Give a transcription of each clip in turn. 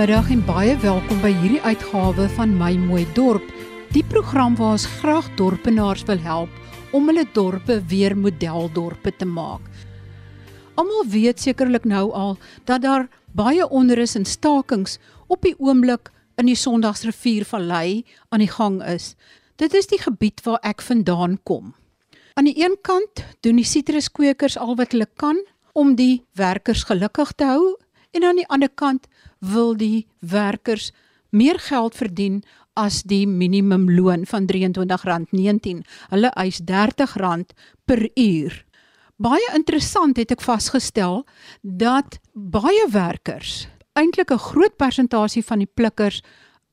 Goeiemiddag en baie welkom by hierdie uitgawe van My Mooi Dorp, die program waar ons graag dorpenaars wil help om hulle dorpe weer modeldorpe te maak. Almal weet sekerlik nou al dat daar baie onrus en stakings op die oomblik in die Sondagsriviervallei aan die gang is. Dit is die gebied waar ek vandaan kom. Aan die een kant doen die sitruskweekers al wat hulle kan om die werkers gelukkig te hou en aan die ander kant wil die werkers meer geld verdien as die minimumloon van R23.19. Hulle eis R30 per uur. Baie interessant het ek vasgestel dat baie werkers, eintlik 'n groot persentasie van die plikkers,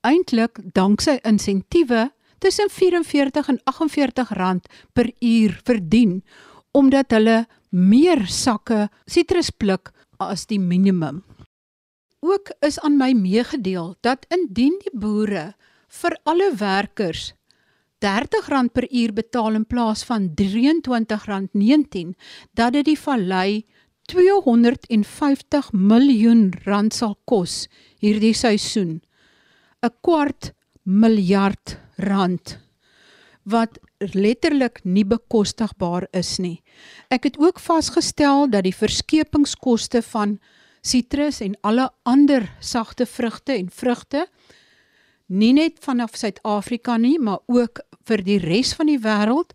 eintlik danksy insentiewe tussen 44 en 48 rand per uur verdien omdat hulle meer sakke sitruspluk as die minimum. Ook is aan my meegedeel dat indien die boere vir alle werkers R30 per uur betaal in plaas van R23.19, dat dit die vallei 250 miljoen rand sal kos hierdie seisoen. 'n kwart miljard rand wat letterlik nie bekostigbaar is nie. Ek het ook vasgestel dat die verskepingskoste van sitrus en alle ander sagte vrugte en vrugte nie net vanaf Suid-Afrika nie, maar ook vir die res van die wêreld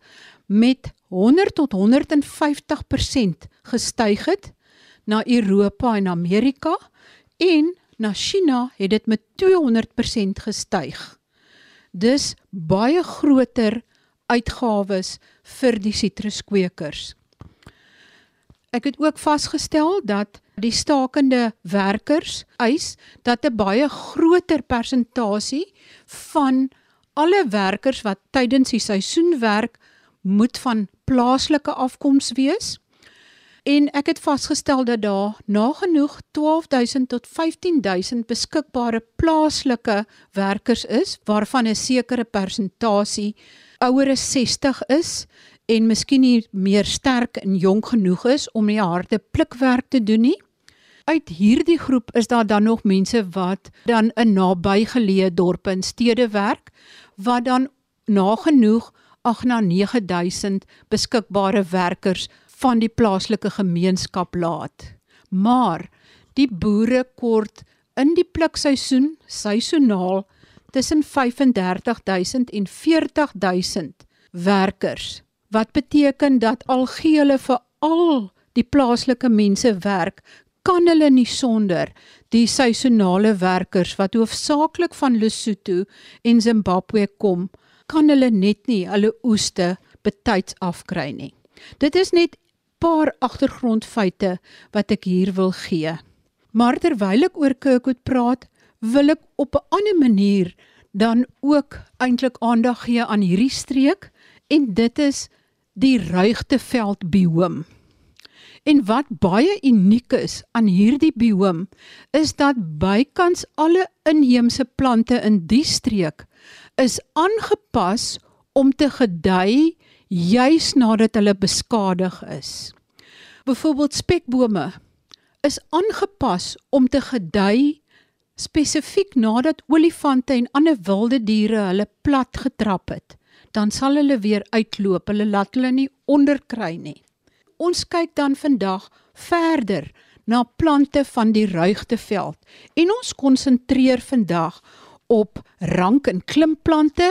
met 100 tot 150% gestyg het na Europa en Amerika en na China het dit met 200% gestyg. Dis baie groter uitgawes vir die sitruskweekers. Ek het ook vasgestel dat die stakende werkers eis dat 'n baie groter persentasie van alle werkers wat tydens die seisoen werk moet van plaaslike afkoms wees. En ek het vasgestel dat daar nagenoeg 12000 tot 15000 beskikbare plaaslike werkers is waarvan 'n sekere persentasie ouer as 60 is en miskien nie meer sterk en jonk genoeg is om die harde plikwerk te doen nie. Uit hierdie groep is daar dan nog mense wat dan in nabygeleë dorpe en stede werk wat dan nagenoeg 8 na 9000 beskikbare werkers van die plaaslike gemeenskap laat. Maar die boere kort in die plikseisoen seisoonaal tussen 35000 en 40000 werkers wat beteken dat al gee hulle vir al die plaaslike mense werk, kan hulle nie sonder die seisonale werkers wat hoofsaaklik van Lesotho en Zimbabwe kom, kan hulle net nie hulle oeste betyds afkry nie. Dit is net paar agtergrondfeite wat ek hier wil gee. Maar terwyl ek oor Kirkwood praat, wil ek op 'n ander manier dan ook eintlik aandag gee aan hierdie streek en dit is die ruigteveld bioom. En wat baie uniek is aan hierdie bioom is dat bykans alle inheemse plante in die streek is aangepas om te gedei juis nadat hulle beskadig is. Byvoorbeeld spekbome is aangepas om te gedei spesifiek nadat olifante en ander wilde diere hulle plat getrap het dan sal hulle weer uitloop. Hulle laat hulle nie onderkry nie. Ons kyk dan vandag verder na plante van die ruigteveld en ons konsentreer vandag op rank en klimplante,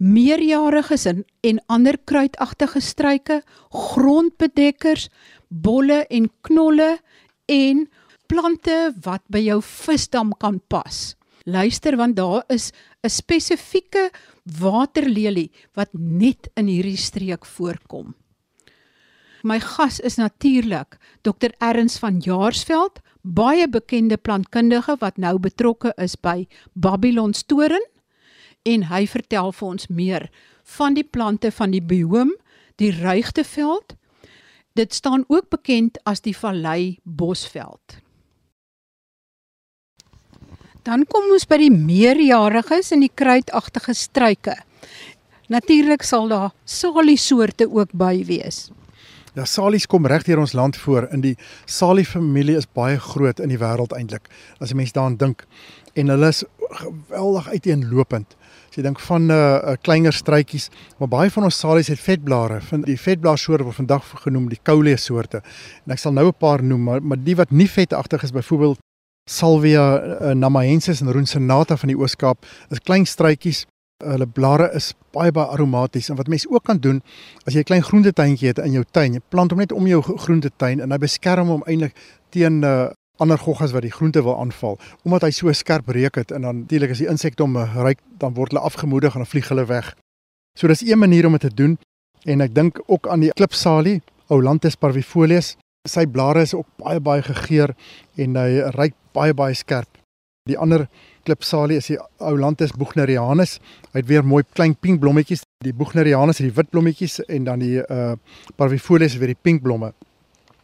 meerjariges en, en ander kruidagtige struike, grondbedekkers, bolle en knolle en plante wat by jou visdam kan pas. Luister want daar is 'n spesifieke waterlelie wat net in hierdie streek voorkom. My gas is natuurlik Dr Erns van Jaarsveld, baie bekende plantkundige wat nou betrokke is by Babylon Storen en hy vertel vir ons meer van die plante van die bioom, die ruigteveld. Dit staan ook bekend as die Vallei Bosveld. Dan kom ons by die meerjariges en die kruidagtige struike. Natuurlik sal daar salie soorte ook by wees. Ja, salies kom reg deur ons land voor. In die salie familie is baie groot in die wêreld eintlik. As 'n mens daaraan dink en hulle is geweldig uiteenlopend. As jy dink van 'n uh, kleiner struitjies, maar baie van ons salies het vetblare. Van die vetblaarsoorte word vandag genoem die Coleus soorte. En ek sal nou 'n paar noem, maar, maar die wat nie vetagtig is, byvoorbeeld Salvia uh, namaensis en Ronsenata van die Oos-Kaap, is klein struitjies hulle blare is baie baie aromaties en wat mense ook kan doen as jy 'n klein groentetuintjie het in jou tuin, jy plant hom net om jou groentetuin en hy beskerm hom eintlik teen uh, ander goggas wat die groente wil aanval omdat hy so skerp reuk het en dan natuurlik as die insekte hom uh, ruik dan word hulle afgemoedig en dan vlieg hulle weg. So dis een manier om dit te doen en ek dink ook aan die klipsalie, Olanthus parvifolius. Sy blare is ook baie baie gegeur en hy ruik baie baie skerp. Die ander klipsalie is die Oulanthus buchnerianus. Hy het weer mooi klein pink blommetjies. Die buchnerianus het die wit blommetjies en dan die uh parvifolius weer die pink blomme.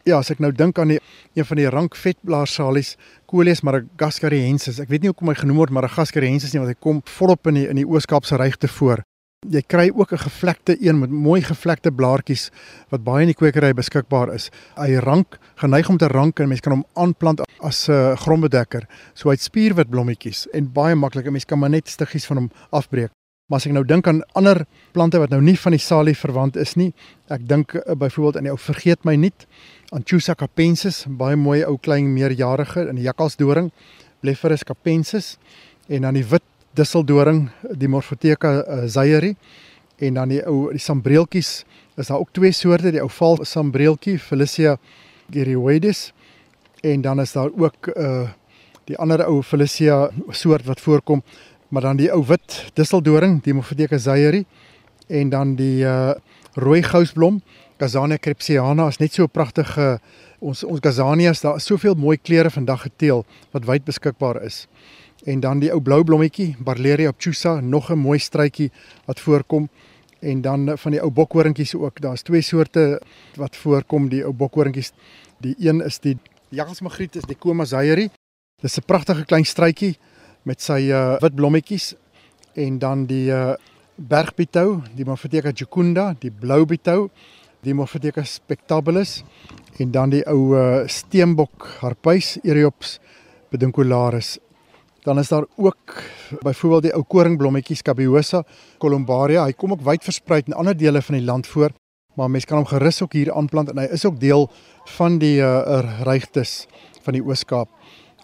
Ja, as ek nou dink aan die een van die rank vetblaarsalies, Coleus madagascariensis. Ek weet nie hoekom hy genoem word madagascariensis nie, want hy kom volop in die in die Oos-Kaapse regte voor. Jy kry ook 'n gevlekte een met mooi gevlekte blaartjies wat baie in die kwekery beskikbaar is. Hy rank, geneig om te rank en mense kan hom aanplant as 'n uh, grondbedekker. So hy het spierwit blommetjies en baie maklik. Mense kan maar net stiggies van hom afbreek. Maar as ek nou dink aan ander plante wat nou nie van die salie verwant is nie, ek dink uh, byvoorbeeld aan die ou vergeet my nie, Anchusa capensis, baie mooi ou klein meerjarige in die jakkalsdoring, Blepharis capensis en dan die wit disseldoring, die Morphotheca uh, zayeri en dan die ou die sambreeltjies is daar ook twee soorte, die ou val sambreeltjie Felicia gerioides en dan is daar ook uh die ander ou Felicia soort wat voorkom, maar dan die ou wit disseldoring, die Morphotheca zayeri en dan die uh rooi gousblom Gazania crepsiana is net so pragtig uh, ons ons Gazanias, daar is soveel mooi kleure vandag geteel wat wyd beskikbaar is en dan die ou blou blommetjie Barleria obtusa nog 'n mooi struitjie wat voorkom. En dan van die ou bokhoringkies ook. Daar's twee soorte wat voorkom. Die ou bokhoringkies die een is die jagalsmagriet is die Comasayeri dis 'n pragtige klein struitjie met sy uh, wit blommetjies. En dan die uh, bergbitou die Mophatheca jucunda die blou bitou die Mophatheca spectabilis en dan die ou uh, steenbok harpuis Eriops peduncularis Dan is daar ook byvoorbeeld die ou koringblommetjies Cabiosa columbaria. Hy kom ook wyd versprei in ander dele van die land voor, maar mense kan hom gerus ook hier aanplant en hy is ook deel van die uh, reigtes van die Oos-Kaap.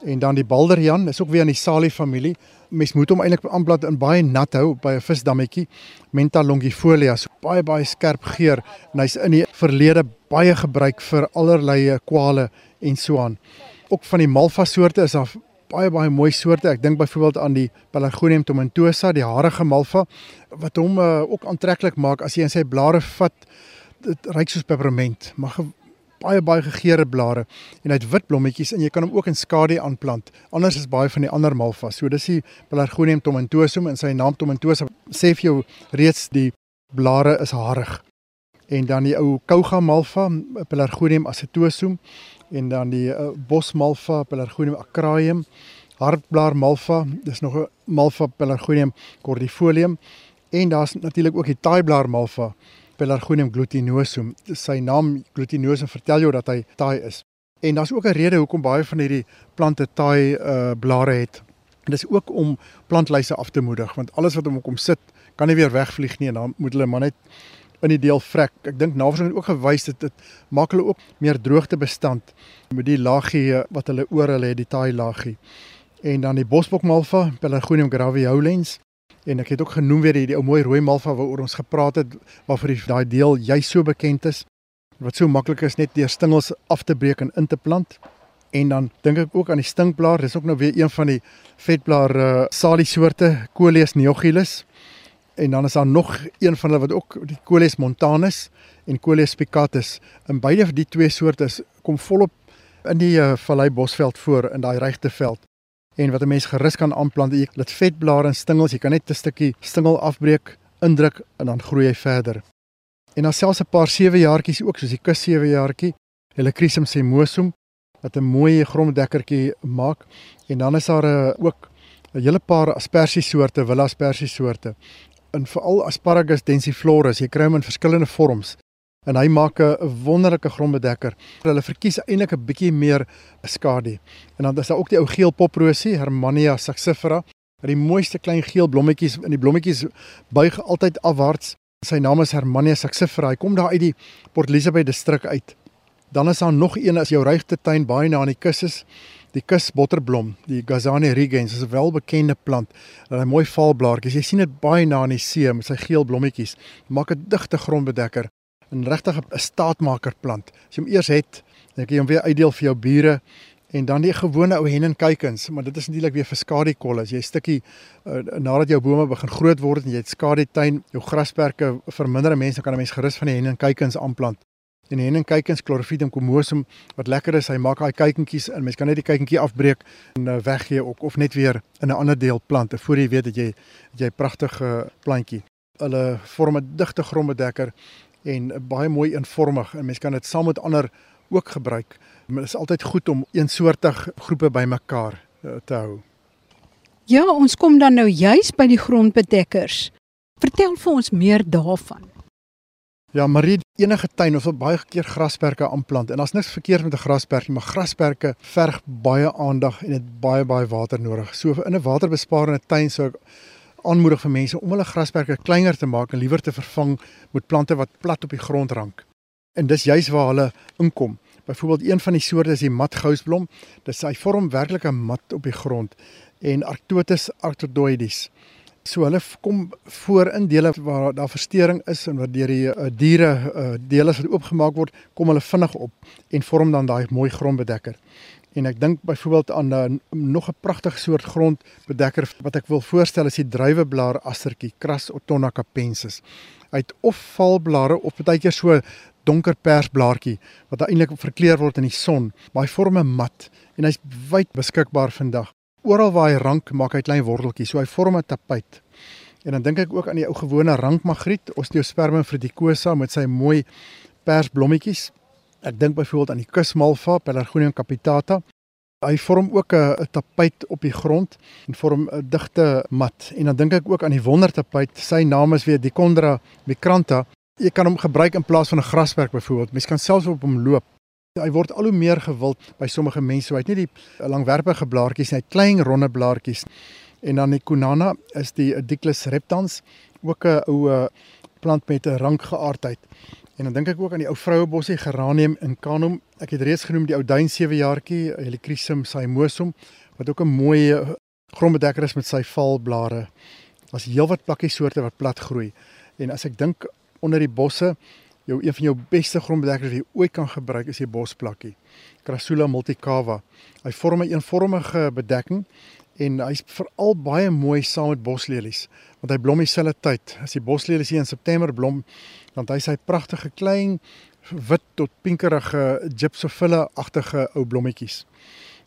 En dan die balderian is ook weer in die salie familie. Mens moet hom eintlik aanplant in baie nat hou by 'n visdammetjie. Menta longifolia, so baie baie skerp geur en hy's in die verlede baie gebruik vir allerlei kwale en so aan. Ook van die malva soorte is daar baie baie mooi soorte. Ek dink byvoorbeeld aan die Pelargonium tomentosa, die harige malva wat hom uh, ook aantreklik maak as jy in sy blare vat. Dit ruik soos peperment, maar baie baie gegeurde blare en hy het wit blommetjies en jy kan hom ook in skadu aanplant. Anders is baie van die ander malva. So dis die Pelargonium tomentosum en sy naam tomentosa sê vir jou reeds die blare is harig. En dan die ou Kouga malva, Pelargonium acetosum en dan die uh, bosmalva Pelargonium acraeum, hartblaar malva, dis nog 'n malva Pelargonium cordifolium en daar's natuurlik ook die taaiblaar malva Pelargonium glutinosum. Sy naam glutinosum vertel jou dat hy taai is. En daar's ook 'n rede hoekom baie van hierdie plante taai uh, blare het. En dis ook om plantlyse af te moedig want alles wat om kom sit kan nie weer wegvlieg nie en dan moet hulle maar net in die deel vrek. Ek dink navorsing het ook gewys dat dit maak hulle ook meer droogtebestand met die laagie wat hulle oor hulle het, die taai laagie. En dan die bosbokmalva, Pelargonium graveolens en ek het ook genoem weer die, die ou mooi rooi malva waaroor ons gepraat het waarvoor daai deel jy so bekend is wat so maklik is net deur stingels af te breek en in te plant. En dan dink ek ook aan die stinkblaar, dis ook nou weer een van die vetblaar uh, salie soorte, Coleus neogyllus en dan is daar nog een van hulle wat ook die Coleus montanus en Coleus spicatus. In beide van die twee soorte kom volop in die uh, vallei bosveld voor in daai regte veld. En wat 'n mens gerus kan aanplant, jy dit vetblare en stingels, jy kan net 'n stukkie stingel afbreek, indruk en dan groei hy verder. En dan selfs 'n paar sewe jaartjies ook soos die kus sewe jaartjie, Helichrysum semosum wat 'n mooi gronddekkertjie maak. En dan is daar uh, ook 'n hele paar aspergiesoorte, Villa aspergiesoorte in veral asparagus densiflorus. Jy kry hom in verskillende vorms. en hy maak 'n wonderlike grondbedekker. Hulle verkies eintlik 'n bietjie meer skadu. En dan is daar ook die ou geel poprosie, Hermania saxifera, met die mooiste klein geel blommetjies en die blommetjies buig altyd afwaarts. Sy naam is Hermania saxifera. Hy kom daar uit die Port Elizabeth distrik uit. Dan is daar nog een as jou regte tuin baie na aan die kus is. Die kusbotterblom, die Gazania regens, is 'n welbekende plant. Hy het mooi valblaartjies. Jy sien dit baie na in die see met sy geel blommetjies. Maak 'n digte grondbedekker. 'n Regtig 'n staatmakerplant. As jy hom eers het, dan kan jy hom weer uitdeel vir jou bure en dan die gewone ou hennenkuikens, maar dit is natuurlik weer vir skadiekolle. As jy 'n stukkie uh, nadat jou bome begin groot word en jy het skadietuin, jou grasperke verminder, mense kan 'n mens gerus van die hennenkuikens aanplant. En die hennenkuikens Chlorophyllum comosum wat lekker is, hy maak daai kuikentjies en mens kan net die kuikentjie afbreek en uh, weggee ook of net weer in 'n ander deel plant. Voor jy weet dat jy dat jy pragtige plantjie. Hulle vorm 'n digte grondbedekker en baie mooi eenvormig en mens kan dit saam met ander ook gebruik. Dit is altyd goed om eensoortig groepe bymekaar uh, te hou. Ja, ons kom dan nou juis by die grondbedekkers. Vertel vir ons meer daarvan. Ja, Marie, enige tuin of baie keer grasperke aanplant en daar's niks verkeerd met 'n grasperk nie, maar grasperke verg baie aandag en het baie baie water nodig. So in 'n waterbesparende tuin sou ek aanmoedig vir mense om hulle grasperke kleiner te maak en liewer te vervang met plante wat plat op die grond rank. En dis juis waar hulle inkom. Byvoorbeeld een van die soorte is die matgousblom. Dis hy vorm werklik 'n mat op die grond en Arctotis arctodoides. So hulle kom voor in dele waar daar verstoring is en waar deur die uh, diere uh, dele wat oopgemaak word, kom hulle vinnig op en vorm dan daai mooi grondbedekker. En ek dink byvoorbeeld aan 'n uh, nog 'n pragtige soort grondbedekker wat ek wil voorstel is die druiweblaar astertjie, Cras otona capensis. Hy het of valblare of baie keer so donker persblaartjie wat eintlik verkleur word in die son, maar hy vorm 'n mat en hy's wyd beskikbaar vandag oral waar hy rank maak hy klein worteltjies, so hy vorm 'n tapuit. En dan dink ek ook aan die ou gewone rankmagriet, Osteospermum fruticosa met sy mooi persblommetjies. Ek dink byvoorbeeld aan die kusmalva, Pelargonium capitata. Hy vorm ook 'n tapuit op die grond en vorm 'n digte mat. En dan dink ek ook aan die wondertapuit. Sy naam is weer Dichondra micrantha. Jy kan hom gebruik in plaas van 'n grasperk byvoorbeeld. Mens kan selfs op hom loop. Hy word al hoe meer gewild by sommige mense. Hy het nie die langwerpige blaartjies nie, hy het klein ronde blaartjies. En dan die Kunana is die Diclus reptans, ook 'n ou plant met 'n rankgeaardheid. En dan dink ek ook aan die ou vrouebossie Geranium in Canum. Ek het reeds genoem die ou duin sewe jaartjie, Helichrysum cymosum, wat ook 'n mooi grondbedekker is met sy valblare. Daar's heelwat plakkie-soorte wat plat groei. En as ek dink onder die bosse, jou een van jou beste grondbedekkers wat jy ooit kan gebruik is die bosplakkie. Crassula multicava. Hy vorm 'n een eenvormige bedekking en hy's veral baie mooi saam met boslelies want hy blom dieselfde tyd. As die boslelies hier in September blom, dan hy sy pragtige klein wit tot pinkerige gypsophila-agtige ou blommetjies.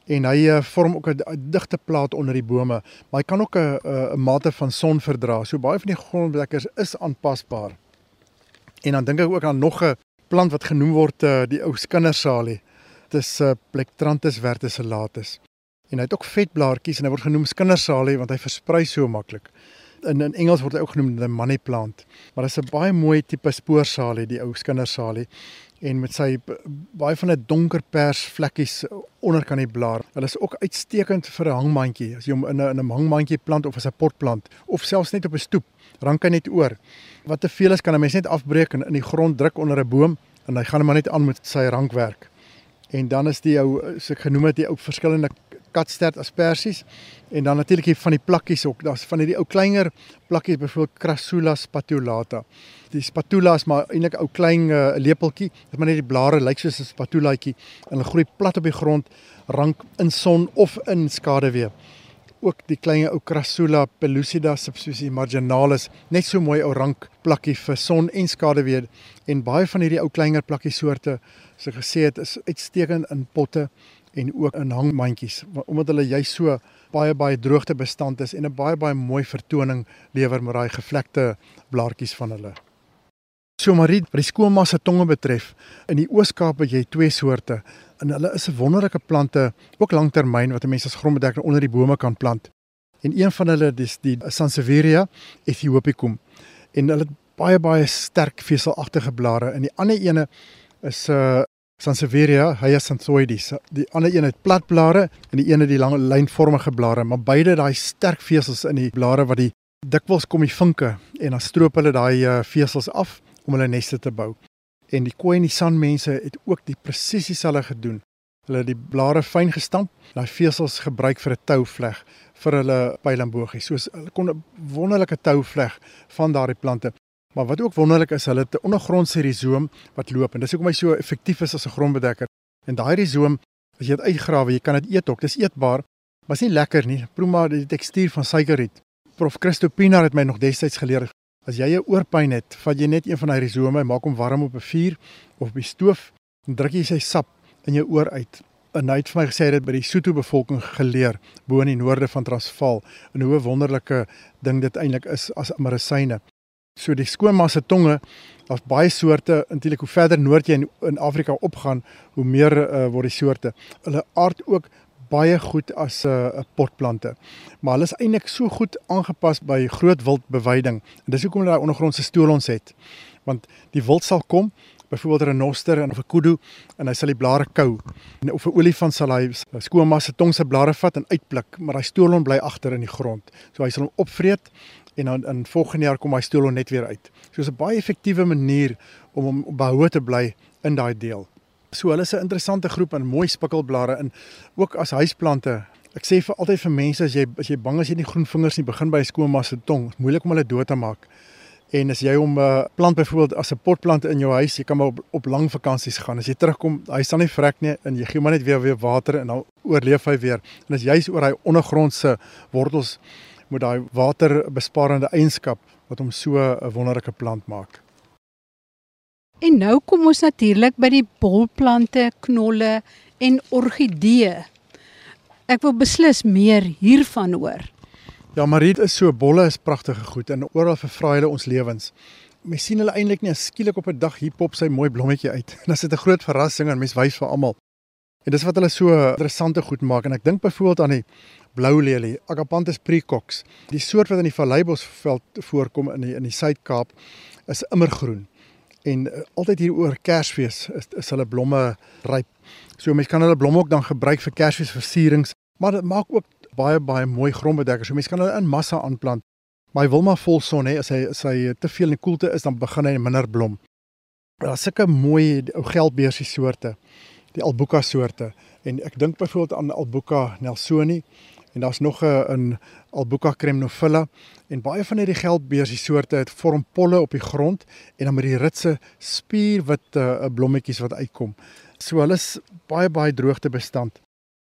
En hy uh, vorm ook 'n digte plaat onder die bome, maar hy kan ook 'n 'n mate van son verdra. So baie van die grondbedekkers is aanpasbaar. En dan dink ek ook aan nog 'n plant wat genoem word uh, die ou skinnersalie. Dit is uh, Plectranthus verticulatus. En hy het ook vetblaartjies en hy word genoem skinnersalie want hy versprei so maklik. In in Engels word hy ook genoem the money plant. Maar dit is 'n baie mooi tipe spoorsalie die ou skinnersalie en met sy baie van 'n donker pers vlekkies onderkant die blaar. Hulle is ook uitstekend vir 'n hangmandjie as jy hom in 'n in 'n hangmandjie plant of as 'n potplant of selfs net op 'n stoep. Rank hy net oor wat te veel is kan 'n mens net afbreek en in die grond druk onder 'n boom en hy gaan maar net aan met sy rankwerk. En dan is die ou so ek genoem het die ou verskillende katstert asperges en dan natuurlik hier van die plakkies ook. Daar's van hierdie ou kleiner plakkies byvoorbeeld Crassula spatulata. Die spatula is maar eintlik 'n ou klein uh, lepeltjie. Dit maar net die blare lyk soos 'n spatulaatjie en hulle groei plat op die grond rank in son of in skaduwee ook die klein ou Crassula pellucida subspecies marginalis net so mooi ou rank plakkie vir son en skaduwee en baie van hierdie ou kleiner plakkie soorte so gesê het is uitstekend in potte en ook in hangmandjies omdat hulle juist so baie baie droogte bestand is en 'n baie baie mooi vertoning lewer met daai gevlekte blaartjies van hulle. So Marie, wat die skoonmassa tonge betref, in die Oos-Kaap het jy twee soorte en hulle is 'n wonderlike plante, ook langtermyn wat 'n mens as grondbedekker onder die bome kan plant. En een van hulle dis die Sansevieria ethiopikum. En hulle het baie baie sterk veselagtige blare en die ander ene is 'n uh, Sansevieria hyacinthioides. Die ander een het plat blare en die ene die lang lynvormige blare, maar beide daai sterk vesels in die blare wat die dikwels kom die vinke en dan stroop hulle daai uh, vesels af om hulle neste te bou. En die koei en die sanmense het ook die presies dieselfde gedoen. Hulle het die blare fyn gestamp, daai vesels gebruik vir 'n touvleg vir hulle pylambogies. Soos hulle kon 'n wonderlike touvleg van daardie plante. Maar wat ook wonderlik is, hulle het 'n ondergrondse rizoom wat loop en dis hoekom hy so effektief is as 'n grondbedekker. En daai rizoom, as jy dit uitgrawe, jy kan dit eet ook. Dis eetbaar, maar is nie lekker nie. Proe maar die tekstuur van suikerriet. Prof Christo Pinaar het my nog destyds geleer as jy 'n oorpyn het, vat jy net een van daai rizome en maak hom warm op 'n vuur of op die stoof en druk jy sy sap in jou oor uit. En hy het vir my gesê dit by die Sotho bevolking geleer bo in die noorde van Transvaal en hoe 'n wonderlike ding dit eintlik is as medisyne. So die skoonmasse tonge, daar's baie soorte. Eintlik hoe verder noord jy in, in Afrika opgaan, hoe meer uh, word die soorte. Hulle aard ook baie goed as 'n uh, potplante. Maar hulle is eintlik so goed aangepas by groot wildbeweiding. En dis hoekom hulle daai ondergrondse stolons het. Want die wild sal kom, byvoorbeeld 'n renoster en of 'n kudu en hy sal die blare kou. En of 'n olifant sal hy skoonmasse tong se blare vat en uitpluk, maar daai stolon bly agter in die grond. So hy sal hom opvreet en dan in volgende jaar kom hy stoel net weer uit. So is 'n baie effektiewe manier om hom behoue te bly in daai deel. So hulle is 'n interessante groep en mooi spikkelblare in ook as huisplante. Ek sê vir altyd vir mense as jy as jy bang as jy nie groen vingers nie begin by 'n skoonmas se tong, moeilik om hulle dood te maak. En as jy hom 'n uh, plant byvoorbeeld as 'n potplant in jou huis, jy kan maar op, op lang vakansies gaan. As jy terugkom, hy staan nie vrek nie en jy gee maar net weer weer water en dan oorleef hy weer. En as jy's oor hy ondergrondse wortels met daai waterbesparende eienskap wat hom so 'n wonderlike plant maak. En nou kom ons natuurlik by die bolplante, knolle en orgidee. Ek wil beslis meer hiervan hoor. Ja, Mariet is so bolle is pragtige goed en oral vervraai hulle ons lewens. Mens sien hulle eintlik nie skielik op 'n dag hier pop sy mooi blommetjie uit. En dit is 'n groot verrassing en mens wys vir almal. En dis wat hulle so interessante goed maak en ek dink byvoorbeeld aan die blou lelie, Agapanthus precox. Die soort wat in die Valleibosveld voorkom in die in die Suid-Kaap is immergroen. En uh, altyd hier oor Kersfees is is hulle blomme ryp. So mense kan hulle blomme ook dan gebruik vir Kersfeesversierings, maar dit maak ook baie baie mooi grondbedekkers. So mense kan hulle in massa aanplant. Maar hy wil maar vol son hê. As hy as hy te veel in die koelte is, dan begin hy minder blom. Daar's sulke mooi ou geldbeursie soorte, die albuka soorte. En ek dink byvoorbeeld aan albuka nelsoni en daar's nog 'n in Albuca cremnophylla en baie van hierdie geldbeursie soorte het vorm polle op die grond en dan met die ritse spierwit uh, blommetjies wat uitkom. So hulle is baie baie droogtebestand.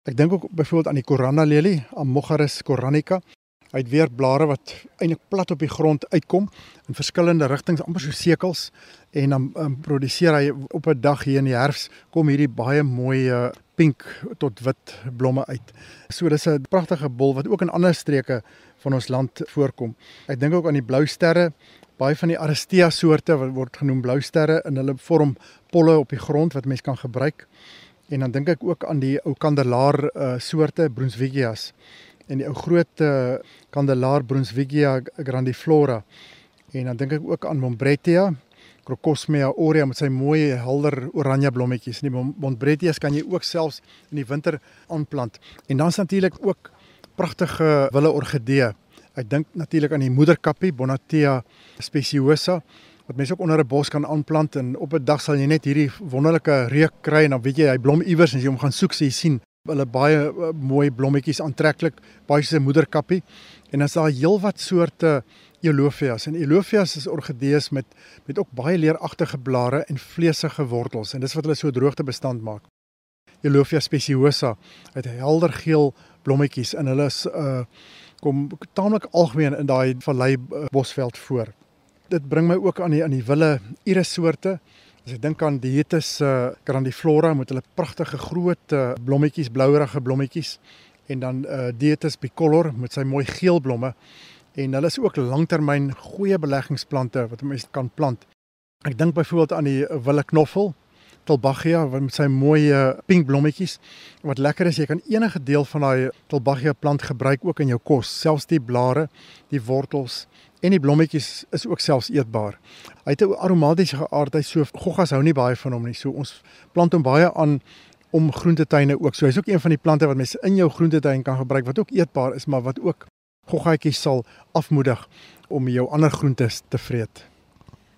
Ek dink ook byvoorbeeld aan die Corana lelie, Amocharis coranica. Hy het weer blare wat eintlik plat op die grond uitkom in verskillende rigtings, amper so sekels en dan um, produseer hy op 'n dag hier in die herfs kom hierdie baie mooi uh, pink tot wit blomme uit. So dis 'n pragtige bol wat ook in ander streke van ons land voorkom. Ek dink ook aan die blou sterre. Baie van die Aristea soorte wat word genoem blou sterre en hulle vorm polle op die grond wat mense kan gebruik. En dan dink ek ook aan die ou kandelaar uh, soorte Brunswickias en die ou groot uh, kandelaar Brunswickia grandiflora. En dan dink ek ook aan Mombrettia Crocosmia aurea met sy mooi helder oranje blommetjies. Die Montbretias kan jy ook selfs in die winter aanplant. En dan is natuurlik ook pragtige wille orgidee. Ek dink natuurlik aan die moederkappie Bonatia speciosa wat mense ook onder 'n bos kan aanplant en op 'n dag sal jy net hierdie wonderlike reuk kry en dan weet jy hy blom iewers en as jy hom gaan soek sien jy sien hulle baie uh, mooi blommetjies aantreklik, baie 'n moederkappie. En dan is daar heelwat soorte Elofias en Elofias is orgidees met met ook baie leeragtige blare en vleesige wortels en dis wat hulle so droogte bestand maak. Elofia speciosa het helder geel blommetjies en hulle is uh kom taamlik algemeen in daai vallei uh, bosveld voor. Dit bring my ook aan die aan die wille iris soorte. As ek dink aan Dietes uh grandiflora met hulle pragtige groot uh, blommetjies, blouerige blommetjies en dan uh Dietes bicolor met sy mooi geel blomme en hulle is ook langtermyn goeie beleggingsplante wat mense kan plant. Ek dink byvoorbeeld aan die wille knoffel, Tilbagia met sy mooi pink blommetjies. Wat lekker is, jy kan enige deel van daai Tilbagia plant gebruik ook in jou kos, selfs die blare, die wortels en die blommetjies is ook selfs eetbaar. Hy het 'n aromatiese geaardheid, so goggas hou nie baie van hom nie. So ons plant hom baie aan om groentetuine ook. So hy's ook een van die plante wat mense in jou groentetuin kan gebruik wat ook eetbaar is, maar wat ook goggaatjies sal afmoedig om jou ander groentes te vreet.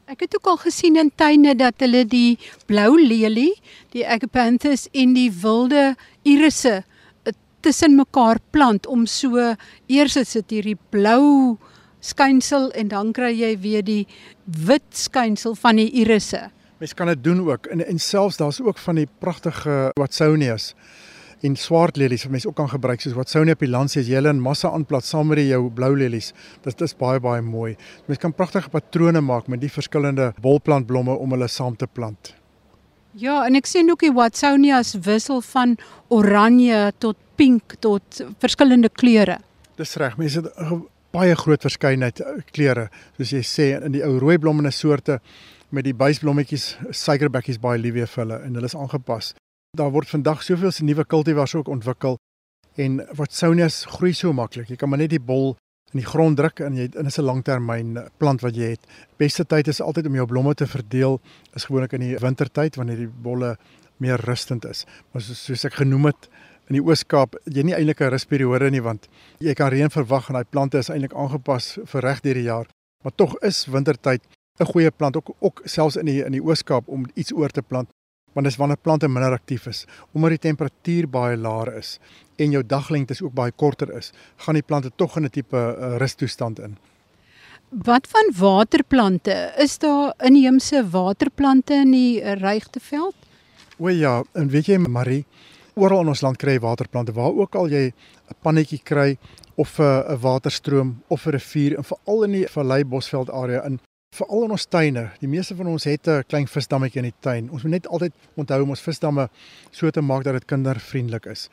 Ek het ook al gesien in tuine dat hulle die blou lelie, die agapanthus en die wilde irisse eh, tussen mekaar plant om so eers is dit hierdie blou skynsel en dan kry jy weer die wit skynsel van die irisse. Mens kan dit doen ook en en selfs daar's ook van die pragtige Watsonias en swart lelies wat mense ook kan gebruik soos Watsonia pilansies jy hulle in massa aanplant saam met jou blou lelies. Dit is baie baie mooi. Mens kan pragtige patrone maak met die verskillende bolplantblomme om hulle saam te plant. Ja, en ek sien ook die Watsonias wissel van oranje tot pink tot verskillende kleure. Dis reg. Mense het baie groot verskeidenheid eh, kleure soos jy sê in die ou rooi blommende soorte met die buisblommetjies, suikerbekkies baie lief vir hulle en hulle is aangepas. Daar word vandag soveel se nuwe kultivars ook ontwikkel en wat Sonias groei so maklik. Jy kan maar net die bol in die grond druk en jy is 'n langtermyn plant wat jy het. Beste tyd is altyd om jou blomme te verdeel is gewoonlik in die wintertyd wanneer die bolle meer rustend is. Maar soos, soos ek genoem het in die Oos-Kaap, jy nie eintlik 'n rusperiode nie want jy kan reën verwag en daai plante is eintlik aangepas vir reg deur die jaar. Maar tog is wintertyd 'n goeie plant ook ook selfs in die in die Oos-Kaap om iets oor te plant want dis wanneer plante minder aktief is. Omdat die temperatuur baie laer is en jou daglengte ook baie korter is gaan die plante tog in 'n tipe uh, rustoestand in. Wat van waterplante? Is daar inheemse waterplante in die Rygteveld O ja en weet jy Marie oral in ons land kry jy waterplante. Waar ook al jy 'n pannetjie kry of 'n waterstroom of 'n rivier en veral in die Vallei Bosveld area in veral in ons tuine. Die meeste van ons het 'n klein visdammetjie in die tuin. Ons moet net altyd onthou om ons visdamme so te maak dat dit kindervriendelik is.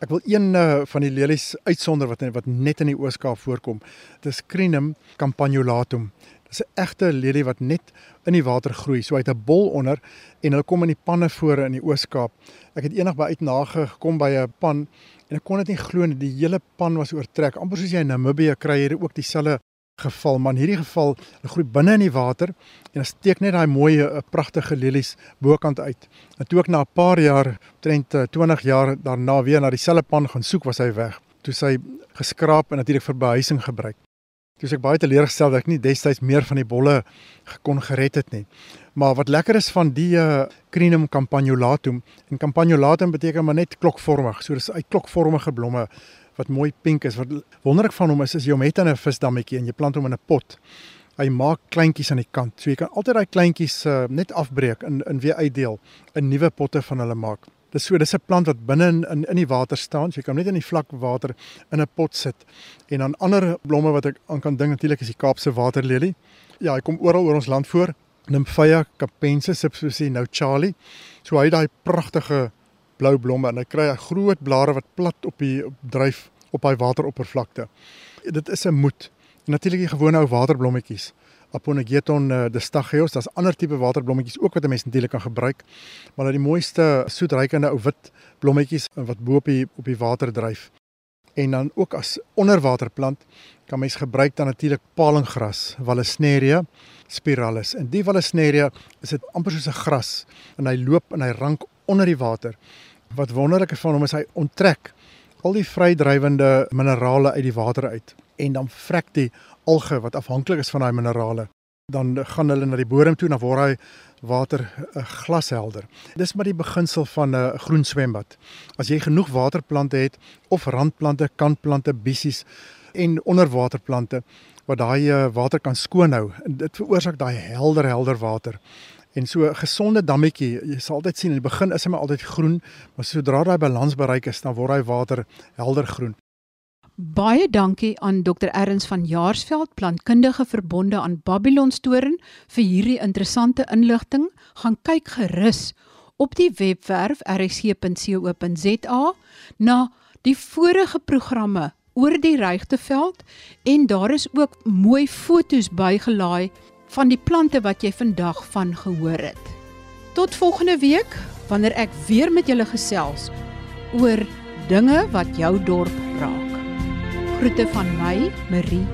Ek wil een uh, van die lelies uitsonder wat wat net in die Oos-Kaap voorkom. Dit is Crinum campanulatum. Dit is 'n egte lelie wat net in die water groei. So hy het 'n bol onder en hulle kom in die panne voor in die Oos-Kaap. Ek het eendag by uitnage gekom by 'n pan en ek kon dit nie glo nie. Die hele pan was oortrek. Amper soos jy in Namibië kry jy ook dieselfde geval, maar in hierdie geval, hulle groei binne in die water en dan steek net daai mooi eh, pragtige lelies bokant uit. En toe ek na 'n paar jaar, trend 20 jaar daarna weer na dieselfde pan gaan soek, was hy weg. Toe sy geskraap en natuurlik vir behuising gebruik. Toe ek baie teleurgestel dat ek nie destyds meer van die bolle gekon gered het nie. Maar wat lekker is van die uh, Crinum campanulatum en campanulatum beteken maar net klokvormig. So dis uit klokvormige blomme wat mooi pink is. Wat wonderlik van hom is is jy hom het in 'n visdammetjie en jy plant hom in 'n pot. Hy maak kleintjies aan die kant. So jy kan altyd daai kleintjies uh, net afbreek en in weer uitdeel in nuwe potte van hulle maak. Dis so dis 'n plant wat binne in, in in die water staan. So jy kan net in die vlak water in 'n pot sit. En dan ander blomme wat ek aan kan dink natuurlik is die Kaapse waterlelie. Ja, hy kom oral oor ons land voor. Nymphaea capensis, jy nou Charlie. So hy het daai pragtige blou blomme en hy kry groot blare wat plat op die dryf op hy wateroppervlakte. Dit is 'n moed. Natuurlik die gewone ou waterblommetjies. Aponegeton uh, destagios, daar's ander tipe waterblommetjies ook wat 'n mens natuurlik kan gebruik. Maar dat die mooiste soetrykende ou wit blommetjies wat bo op die op die water dryf. En dan ook as onderwaterplant kan mens gebruik dan natuurlik palinggras, Vallisneria spiralis. En die Vallisneria is dit amper soos 'n gras en hy loop en hy rank onder die water wat wonderlik is van hom is hy onttrek al die vrydrywende minerale uit die water uit en dan vrek die alge wat afhanklik is van daai minerale dan gaan hulle na die bodem toe dan word hy water uh, glashelder. Dis maar die beginsel van 'n uh, groen swembad. As jy genoeg waterplante het of randplante, kantplante, bissies en onderwaterplante wat daai uh, water kan skoon hou, dit veroorsaak daai helder helder water. En so 'n gesonde dammetjie, jy sal altyd sien in die begin is hy maar altyd groen, maar sodra daai balans bereik is, dan word hy water helder groen. Baie dankie aan Dr. Erns van Jaarsveld, plantkundige verbonde aan Babylonstoren vir hierdie interessante inligting. Gaan kyk gerus op die webwerf rsc.co.za na die vorige programme oor die Rygteveld en daar is ook mooi foto's bygelaai van die plante wat jy vandag van gehoor het. Tot volgende week wanneer ek weer met julle gesels oor dinge wat jou dorp raak. Groete van my, Marie.